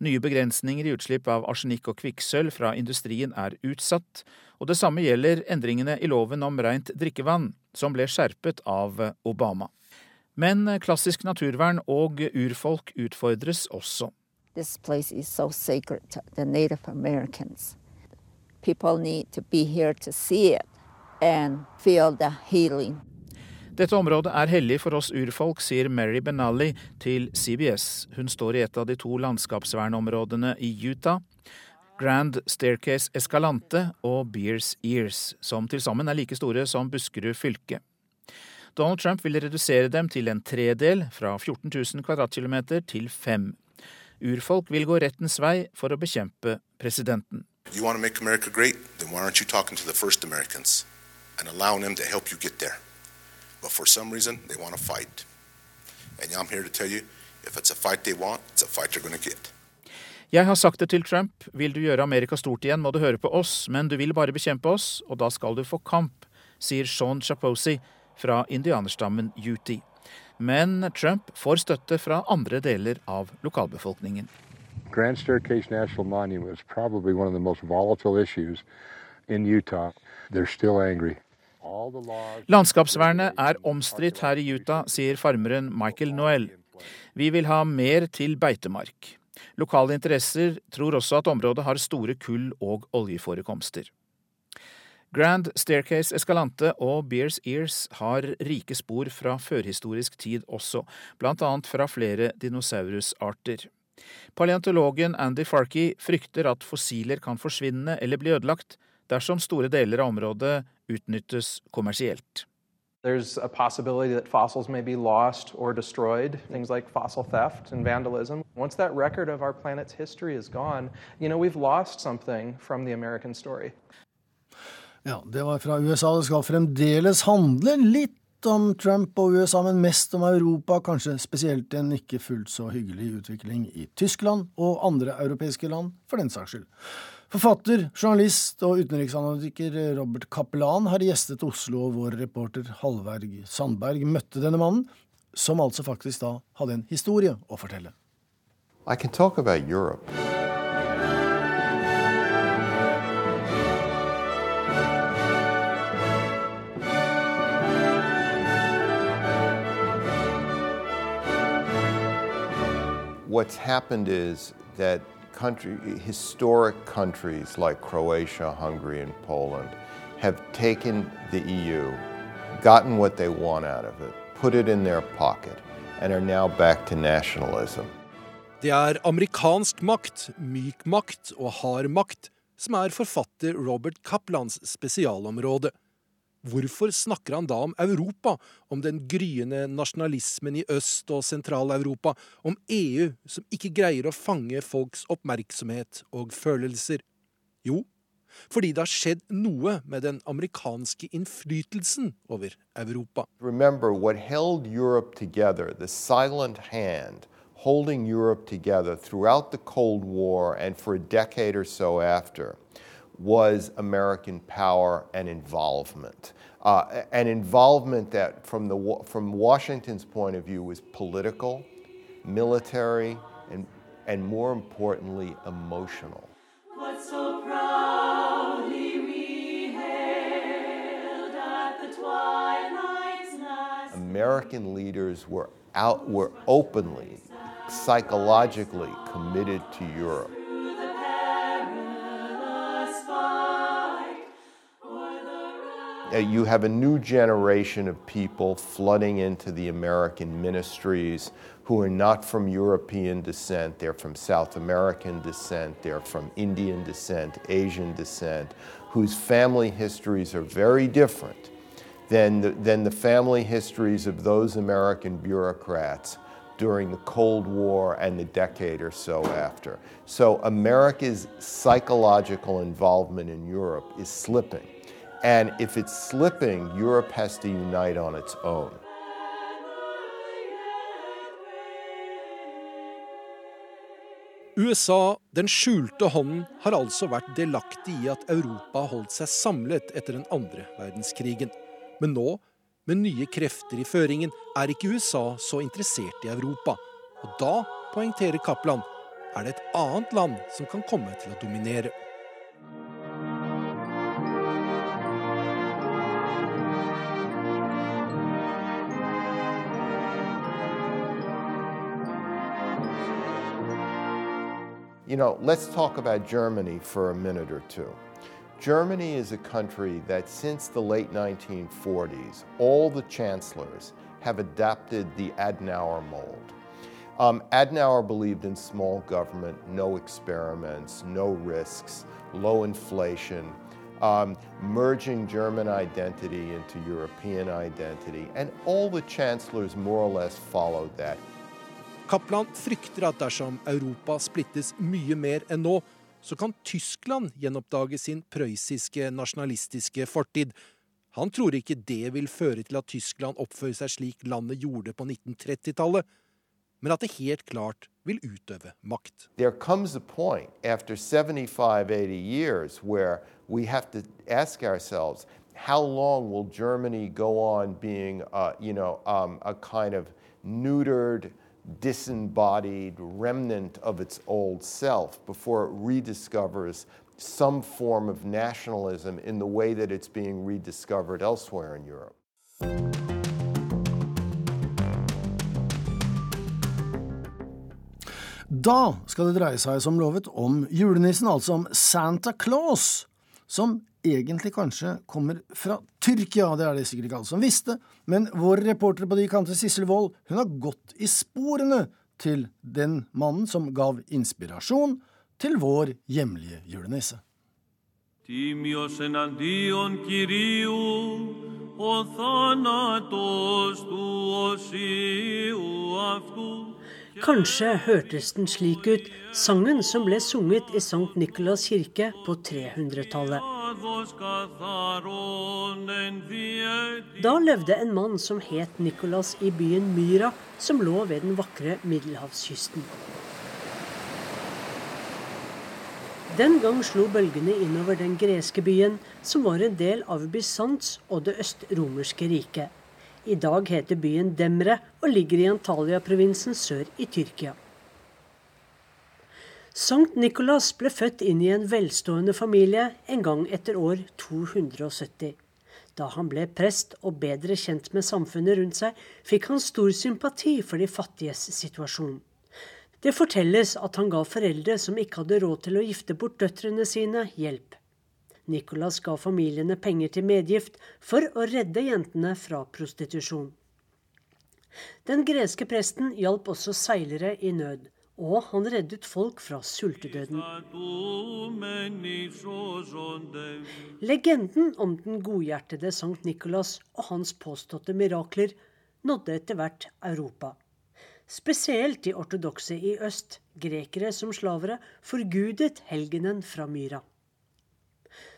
Nye begrensninger i utslipp av arsenikk og kvikksølv fra industrien er utsatt, og det samme gjelder endringene i loven om rent drikkevann, som ble skjerpet av Obama. Men klassisk naturvern og urfolk utfordres også. This place is so sacred the Native Americans. People need to be here to see it and feel the healing. Dette området er hellig for oss urfolk, sier Mary Benally til CBS. Hun står i et av de to landskapsvernområdene i Utah, Grand Staircase Escalante og Beers Ears, som til sammen er like store som Buskerud fylke. Donald Trump vil redusere dem til en tredel, fra 14 000 kvadratkilometer til fem. Urfolk vil gå rettens vei for å bekjempe presidenten. You want to make America great? Then why aren't you talking to the first Americans and allowing them to help you get there? But for some reason, they want to fight. And I'm here to tell you, if it's a fight they want, it's a fight they're going to get. Jeg har sagt det til Trump, vil du gjøre Amerika stort igjen, må du høre på oss, men du vil bare bekjempe oss, og da skal du få kamp, sier Sean Chaposi fra indianerstammen Uti. Men Trump får støtte fra andre deler av lokalbefolkningen. Grand Staircase National Monument is probably one of the most volatile issues in Utah. They're still angry. Landskapsvernet er omstridt her i Utah, sier farmeren Michael Noel. Vi vil ha mer til beitemark. Lokale interesser tror også at området har store kull- og oljeforekomster. Grand Staircase Escalante og Beers Ears har rike spor fra førhistorisk tid også, annet fra flere dinosaurusarter. Paleontologen Andy Farkey frykter at fossiler kan forsvinne eller bli ødelagt dersom store deler av området utnyttes kommersielt. There's a possibility that fossils may be lost or destroyed, things like fossil theft and vandalism. Once that record of our planet's history is gone, you know, we've lost something from the American story. Ja, det var fra USA. Det skal fremdeles handle litt om Trump og USA, men mest om Europa, kanskje spesielt en ikke fullt så hyggelig utvikling i Tyskland og andre europeiske land, for den saks skyld. Forfatter, journalist og utenriksanalytiker Robert Kappelan har gjestet Oslo, og vår reporter Hallverg Sandberg møtte denne mannen, som altså faktisk da hadde en historie å fortelle. I can talk about Europe. What's happened is that country, historic countries like Croatia, Hungary, and Poland have taken the EU, gotten what they want out of it, put it in their pocket, and are now back to nationalism. Det er amerikansk makt, myk makt og hard makt som er forfatter Robert Kaplans spesialområde. Hvorfor snakker han da om Europa, om den gryende nasjonalismen i Øst- og Sentral-Europa, om EU som ikke greier å fange folks oppmerksomhet og følelser? Jo, fordi det har skjedd noe med den amerikanske innflytelsen over Europa. Remember what held Europe together, the silent hand holding Europe together throughout the Cold War and for a decade or so after was American power and involvement. Uh, an involvement that, from, the, from Washington's point of view, was political, military, and, and more importantly, emotional. So we at the American leaders were out, were openly, psychologically committed to Europe. Uh, you have a new generation of people flooding into the American ministries who are not from European descent, they're from South American descent, they're from Indian descent, Asian descent, whose family histories are very different than the, than the family histories of those American bureaucrats during the Cold War and the decade or so after. So America's psychological involvement in Europe is slipping. And if it's slipping, Europe has to unite on its own. USA, den skjulte hånden, har altså vært delaktig i at Europa holdt seg samlet etter den andre verdenskrigen. Men nå, med nye krefter i føringen, er ikke USA så interessert i Europa. Og da, poengterer Kaplan, er det et annet land som kan komme til å dominere. You know, let's talk about Germany for a minute or two. Germany is a country that since the late 1940s, all the chancellors have adapted the Adenauer mold. Um, Adenauer believed in small government, no experiments, no risks, low inflation, um, merging German identity into European identity, and all the chancellors more or less followed that. Kaplan frykter at dersom Europa splittes mye mer enn nå, så kan Tyskland gjenoppdage sin prøyssiske, nasjonalistiske fortid. Han tror ikke det vil føre til at Tyskland oppfører seg slik landet gjorde på 1930-tallet, men at det helt klart vil utøve makt. There comes a point after 75-80 years where we have to ask ourselves, how long will Germany go on being, uh, you know, um, disembodied remnant of its old self before it rediscovers some form of nationalism in the way that it's being rediscovered elsewhere in Europe. Da skal det dreie seg, som lovet, om julenissen, altså om Santa Claus, som egentlig kanskje kommer fra Tyrkia. Det er det sikkert ikke alle som visste, men vår reporter på de kanter, Sissel Wold, hun har gått i sporene til den mannen som gav inspirasjon til vår hjemlige julenisse. Τίμιος εναντίον Κυρίου, ο θάνατος του οσίου αυτού. Kanskje hørtes den slik ut, sangen som ble sunget i Sankt Nikolas kirke på 300-tallet. Da levde en mann som het Nikolas i byen Myra, som lå ved den vakre middelhavskysten. Den gang slo bølgene innover den greske byen, som var en del av Bysants og det østromerske riket. I dag heter byen Demre og ligger i Antalya-provinsen sør i Tyrkia. Sankt Nikolas ble født inn i en velstående familie en gang etter år 270. Da han ble prest og bedre kjent med samfunnet rundt seg, fikk han stor sympati for de fattiges situasjon. Det fortelles at han ga foreldre som ikke hadde råd til å gifte bort døtrene sine, hjelp. Nicolas ga familiene penger til medgift for å redde jentene fra prostitusjon. Den greske presten hjalp også seilere i nød, og han reddet folk fra sultedøden. Legenden om den godhjertede Sankt Nikolas og hans påståtte mirakler nådde etter hvert Europa. Spesielt de ortodokse i øst, grekere som slavere, forgudet helgenen fra myra.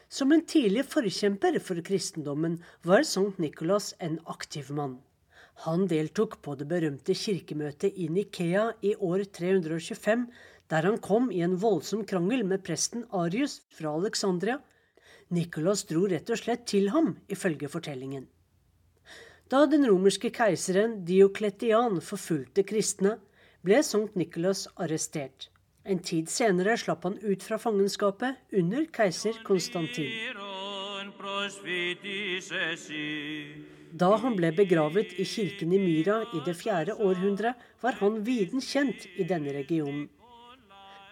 Som en tidlig forkjemper for kristendommen var Sankt Nikolas en aktiv mann. Han deltok på det berømte kirkemøtet i Nikea i år 325, der han kom i en voldsom krangel med presten Arius fra Alexandria. Nicholas dro rett og slett til ham, ifølge fortellingen. Da den romerske keiseren Diokletian forfulgte kristne, ble Sankt Nicholas arrestert. En tid senere slapp han ut fra fangenskapet under keiser Konstantin. Da han ble begravet i kirken i Myra i det fjerde århundret, var han viden kjent i denne regionen.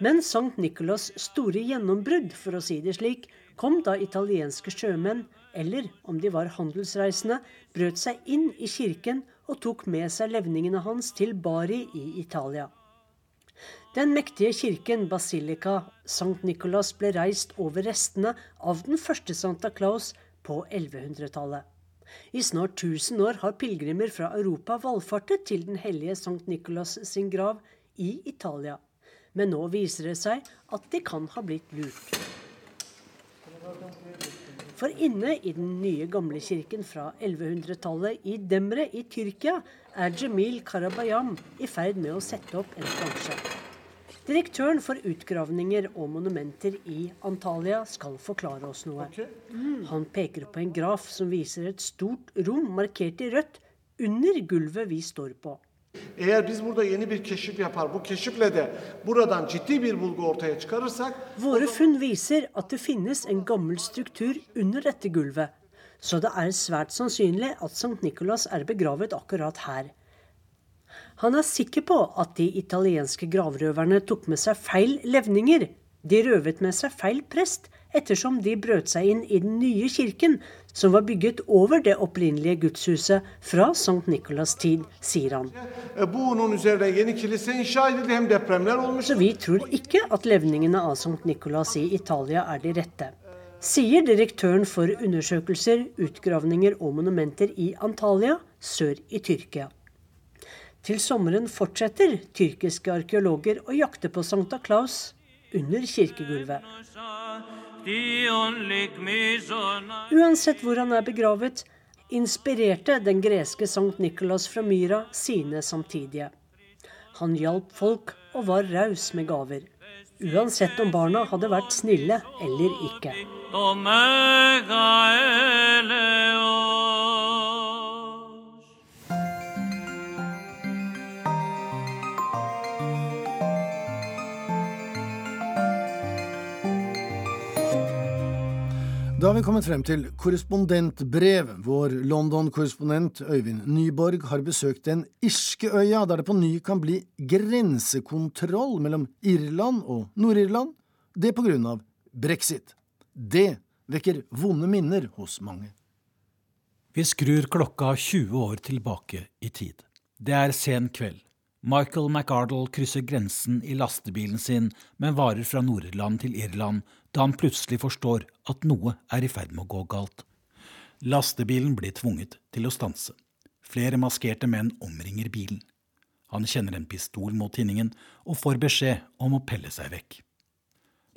Men Sankt Nikolas' store gjennombrudd, for å si det slik, kom da italienske sjømenn, eller om de var handelsreisende, brøt seg inn i kirken og tok med seg levningene hans til Bari i Italia. Den mektige kirken Basilica Sankt Nikolas ble reist over restene av den første Santa Claus på 1100-tallet. I snart 1000 år har pilegrimer fra Europa valfartet til den hellige Sankt Nikolas sin grav i Italia. Men nå viser det seg at de kan ha blitt lurt. For inne i den nye gamle kirken fra 1100-tallet i Demre i Tyrkia er Jamil Karabayam i ferd med å sette opp en plansje. Direktøren for utgravninger og monumenter i Antalya skal forklare oss noe. Han peker på en graf som viser et stort rom markert i rødt under gulvet vi står på. Eğer biz burada yeni bir keşif yapar, bu keşifle de buradan ciddi bir bulgu ortaya çıkarırsak... Våre funn viser at det finnes en gammel struktur under dette gulvet. Så det er svært sannsynlig at Sankt Nikolas er begravet akkurat her. Han er sikker på at de italienske gravrøverne tok med seg feil levninger, De røvet med seg feil prest ettersom de brøt seg inn i den nye kirken, som var bygget over det opprinnelige gudshuset fra Sankt Nikolas tid, sier han. Så vi tror ikke at levningene av Sankt Nikolas i Italia er de rette. Sier direktøren for undersøkelser, utgravninger og monumenter i Antalya, sør i Tyrkia. Til sommeren fortsetter tyrkiske arkeologer å jakte på Sankta Claus under kirkegulvet. Uansett hvor han er begravet, inspirerte den greske Sankt Nikolas fra Myra sine samtidige. Han hjalp folk og var raus med gaver. Uansett om barna hadde vært snille eller ikke. Da har vi kommet frem til korrespondentbrev. Vår London-korrespondent Øyvind Nyborg har besøkt den irske øya, der det på ny kan bli grensekontroll mellom Irland og Nord-Irland. Det på grunn av brexit. Det vekker vonde minner hos mange. Vi skrur klokka 20 år tilbake i tid. Det er sen kveld. Michael McArdle krysser grensen i lastebilen sin med varer fra Nord-Irland til Irland da han plutselig forstår at noe er i ferd med å gå galt. Lastebilen blir tvunget til å stanse. Flere maskerte menn omringer bilen. Han kjenner en pistol mot tinningen og får beskjed om å pelle seg vekk.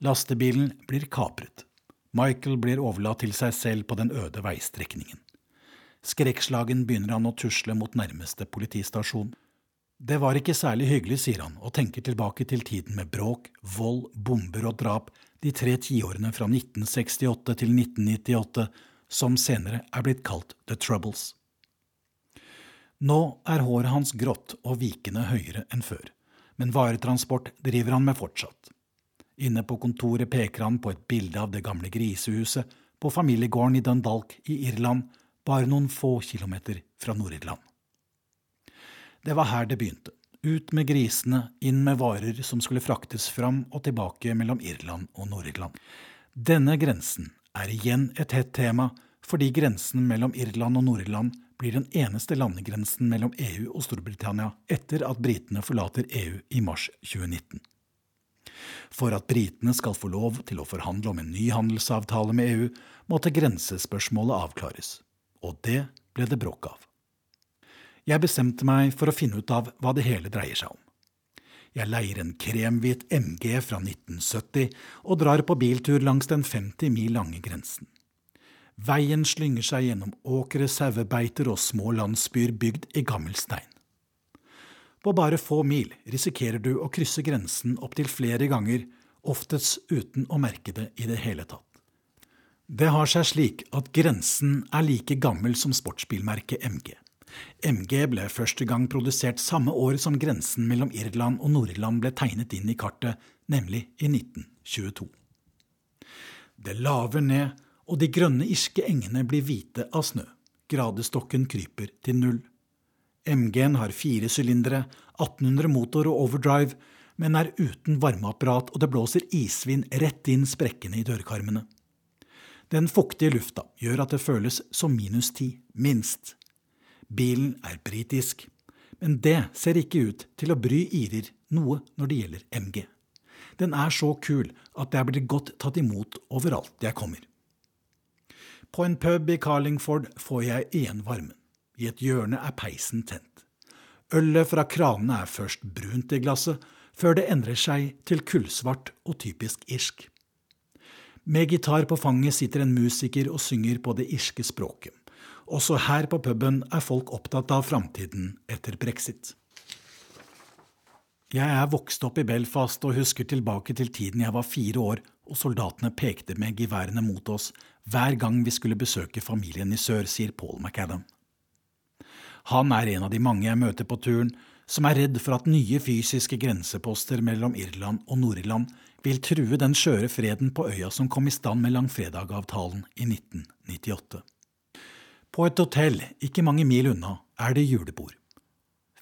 Lastebilen blir kapret. Michael blir overlatt til seg selv på den øde veistrekningen. Skrekkslagen begynner han å tusle mot nærmeste politistasjon. Det var ikke særlig hyggelig, sier han, og tenker tilbake til tiden med bråk, vold, bomber og drap de tre tiårene fra 1968 til 1998, som senere er blitt kalt The Troubles. Nå er håret hans grått og vikende høyere enn før, men varetransport driver han med fortsatt. Inne på kontoret peker han på et bilde av det gamle grisehuset på familiegården i Dundalk i Irland, bare noen få kilometer fra Nord-Irland. Det var her det begynte. Ut med grisene, inn med varer som skulle fraktes fram og tilbake mellom Irland og Nord-Irland. Denne grensen er igjen et hett tema, fordi grensen mellom Irland og Nord-Irland blir den eneste landegrensen mellom EU og Storbritannia etter at britene forlater EU i mars 2019. For at britene skal få lov til å forhandle om en ny handelsavtale med EU, måtte grensespørsmålet avklares. Og det ble det bråk av. Jeg bestemte meg for å finne ut av hva det hele dreier seg om. Jeg leier en kremhvit MG fra 1970 og drar på biltur langs den 50 mil lange grensen. Veien slynger seg gjennom åkre, sauebeiter og små landsbyer bygd i gammel stein. På bare få mil risikerer du å krysse grensen opptil flere ganger, oftest uten å merke det i det hele tatt. Det har seg slik at grensen er like gammel som sportsbilmerket MG. MG ble første gang produsert samme år som grensen mellom Irland og Nord-Irland ble tegnet inn i kartet, nemlig i 1922. Det laver ned, og de grønne irske engene blir hvite av snø. Gradestokken kryper til null. MG-en har fire sylindere, 1800 motor og overdrive, men er uten varmeapparat, og det blåser isvind rett inn sprekkene i dørkarmene. Den fuktige lufta gjør at det føles som minus ti, minst. Bilen er britisk, men det ser ikke ut til å bry irer noe når det gjelder MG. Den er så kul at jeg blir godt tatt imot overalt jeg kommer. På en pub i Carlingford får jeg igjen varmen. I et hjørne er peisen tent. Ølet fra kranene er først brunt i glasset, før det endrer seg til kullsvart og typisk irsk. Med gitar på fanget sitter en musiker og synger på det irske språket. Også her på puben er folk opptatt av framtiden etter brexit. Jeg er vokst opp i Belfast og husker tilbake til tiden jeg var fire år og soldatene pekte med geværene mot oss hver gang vi skulle besøke familien i sør, sier Paul McAdam. Han er en av de mange jeg møter på turen som er redd for at nye fysiske grenseposter mellom Irland og Nord-Irland vil true den skjøre freden på øya som kom i stand med langfredag-avtalen i 1998. På et hotell ikke mange mil unna er det julebord.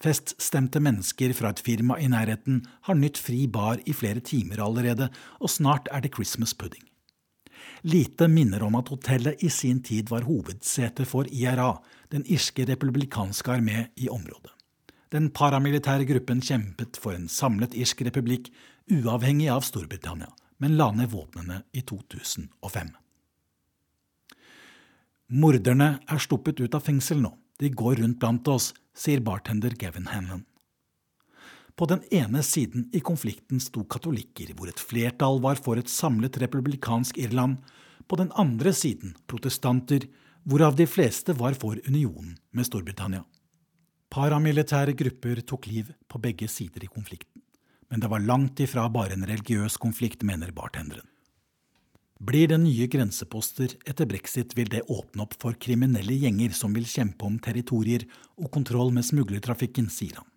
Feststemte mennesker fra et firma i nærheten har nytt fri bar i flere timer allerede, og snart er det Christmas pudding. Lite minner om at hotellet i sin tid var hovedsete for IRA, den irske republikanske armé i området. Den paramilitære gruppen kjempet for en samlet irsk republikk, uavhengig av Storbritannia, men la ned våpnene i 2005. Morderne er sluppet ut av fengsel nå. De går rundt blant oss, sier bartender Gavin Hanlon. På den ene siden i konflikten sto katolikker, hvor et flertall var for et samlet republikansk Irland. På den andre siden protestanter, hvorav de fleste var for unionen med Storbritannia. Paramilitære grupper tok liv på begge sider i konflikten. Men det var langt ifra bare en religiøs konflikt, mener bartenderen. Blir det nye grenseposter etter brexit, vil det åpne opp for kriminelle gjenger som vil kjempe om territorier og kontroll med smuglertrafikken, sier han.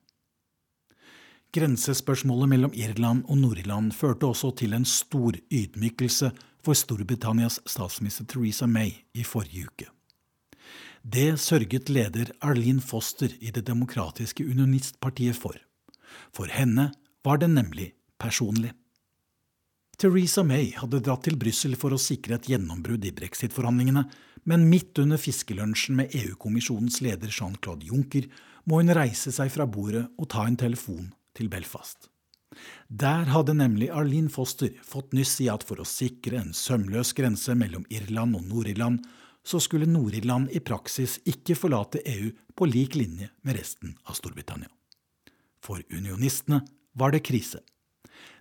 Grensespørsmålet mellom Irland og Nord-Irland førte også til en stor ydmykelse for Storbritannias statsminister Theresa May i forrige uke. Det sørget leder Arlene Foster i Det demokratiske unionistpartiet for. For henne var det nemlig personlig. Theresa May hadde dratt til Brussel for å sikre et gjennombrudd i brexit-forhandlingene, men midt under fiskelunsjen med EU-kommisjonens leder Jean-Claude Juncker må hun reise seg fra bordet og ta en telefon til Belfast. Der hadde nemlig Arlene Foster fått nyss i at for å sikre en sømløs grense mellom Irland og Nord-Irland, så skulle Nord-Irland i praksis ikke forlate EU på lik linje med resten av Storbritannia. For unionistene var det krise.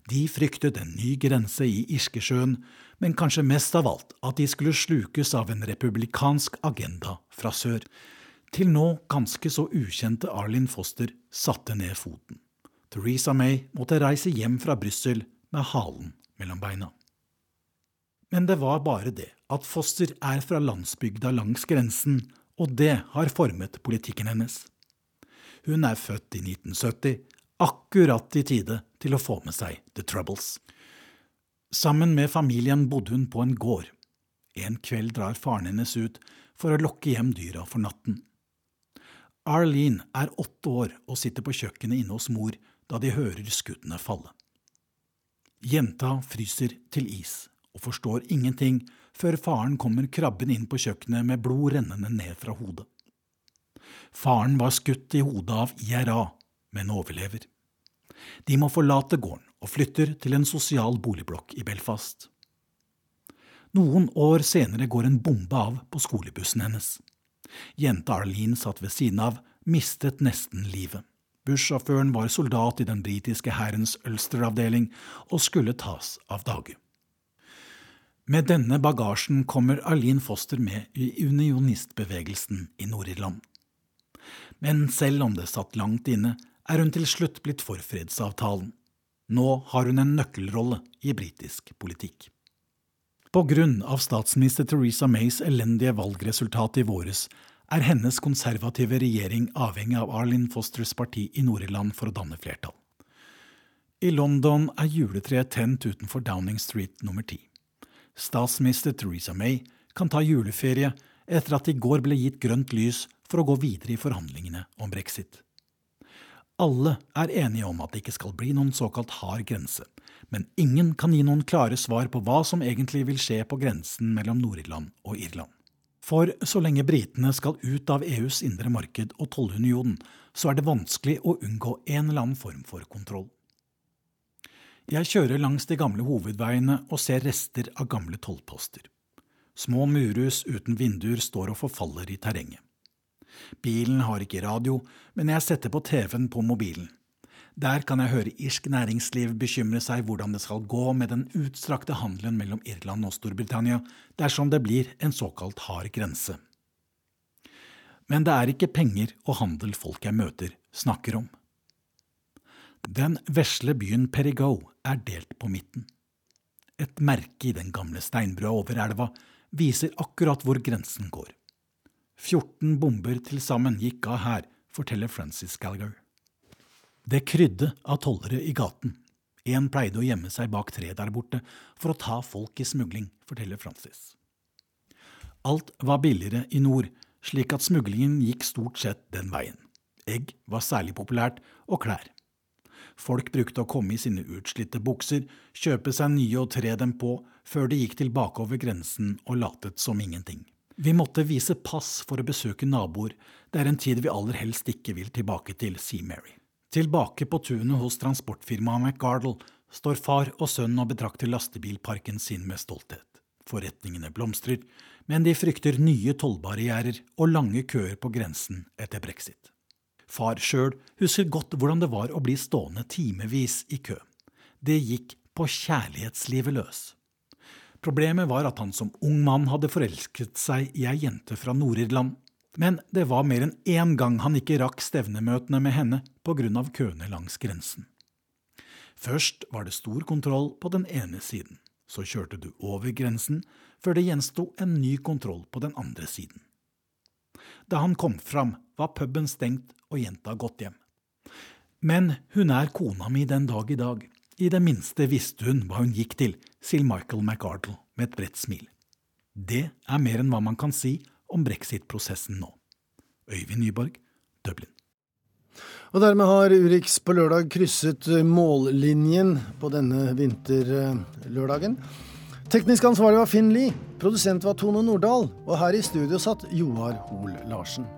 De fryktet en ny grense i Irskesjøen, men kanskje mest av alt at de skulle slukes av en republikansk agenda fra sør. Til nå ganske så ukjente Arlin Foster satte ned foten. Theresa May måtte reise hjem fra Brussel med halen mellom beina. Men det var bare det at Foster er fra landsbygda langs grensen, og det har formet politikken hennes. Hun er født i 1970, akkurat i tide til å få med seg The Troubles. Sammen med familien bodde hun på en gård. En kveld drar faren hennes ut for å lokke hjem dyra for natten. Arlene er åtte år og sitter på kjøkkenet inne hos mor da de hører skuddene falle. Jenta fryser til is og forstår ingenting før faren kommer krabben inn på kjøkkenet med blod rennende ned fra hodet. Faren var skutt i hodet av IRA, men overlever. De må forlate gården og flytter til en sosial boligblokk i Belfast. Noen år senere går en bombe av på skolebussen hennes. Jenta Arlene satt ved siden av, mistet nesten livet. Bussjåføren var soldat i den britiske hærens Ulster-avdeling og skulle tas av dage. Med denne bagasjen kommer Arlene Foster med i unionistbevegelsen i Nord-Irland. Men selv om det satt langt inne, er hun til slutt blitt for fredsavtalen. Nå har hun en nøkkelrolle i britisk politikk. På grunn av statsminister Theresa Mays elendige valgresultat i våres er hennes konservative regjering avhengig av Arlin Fosters parti i Nord-Irland for å danne flertall. I London er juletreet tent utenfor Downing Street nummer ti. Statsminister Theresa May kan ta juleferie etter at i går ble gitt grønt lys for å gå videre i forhandlingene om brexit. Alle er enige om at det ikke skal bli noen såkalt hard grense, men ingen kan gi noen klare svar på hva som egentlig vil skje på grensen mellom Nord-Irland og Irland. For så lenge britene skal ut av EUs indre marked og tollunionen, så er det vanskelig å unngå en eller annen form for kontroll. Jeg kjører langs de gamle hovedveiene og ser rester av gamle tollposter. Små murhus uten vinduer står og forfaller i terrenget. Bilen har ikke radio, men jeg setter på TV-en på mobilen. Der kan jeg høre irsk næringsliv bekymre seg hvordan det skal gå med den utstrakte handelen mellom Irland og Storbritannia dersom det blir en såkalt hard grense. Men det er ikke penger og handel folk jeg møter, snakker om. Den vesle byen Perigo er delt på midten. Et merke i den gamle steinbrua over elva viser akkurat hvor grensen går. 14 bomber til sammen gikk av her, forteller Francis Gallagher. Det krydde av tollere i gaten. En pleide å gjemme seg bak treet der borte for å ta folk i smugling, forteller Francis. Alt var billigere i nord, slik at smuglingen gikk stort sett den veien. Egg var særlig populært, og klær. Folk brukte å komme i sine utslitte bukser, kjøpe seg nye og tre dem på, før de gikk tilbake over grensen og latet som ingenting. Vi måtte vise pass for å besøke naboer, det er en tid vi aller helst ikke vil tilbake til, sier Mary. Tilbake på tunet hos transportfirmaet McGardle står far og sønn og betrakter lastebilparken sin med stolthet. Forretningene blomstrer, men de frykter nye tollbarrierer og lange køer på grensen etter brexit. Far sjøl husker godt hvordan det var å bli stående timevis i kø. Det gikk på kjærlighetslivet løs. Problemet var at han som ung mann hadde forelsket seg i ei jente fra Nord-Irland. Men det var mer enn én gang han ikke rakk stevnemøtene med henne pga. køene langs grensen. Først var det stor kontroll på den ene siden. Så kjørte du over grensen, før det gjensto en ny kontroll på den andre siden. Da han kom fram, var puben stengt og jenta gått hjem. Men hun er kona mi den dag i dag. I det minste visste hun hva hun gikk til, sier Michael McArdle med et bredt smil. Det er mer enn hva man kan si om brexit-prosessen nå. Øyvind Nyborg, Dublin. Og dermed har Urix på lørdag krysset mållinjen på denne vinterlørdagen. Teknisk ansvarlig var Finn Lie, produsent var Tone Nordahl, og her i studio satt Joar Hoel Larsen.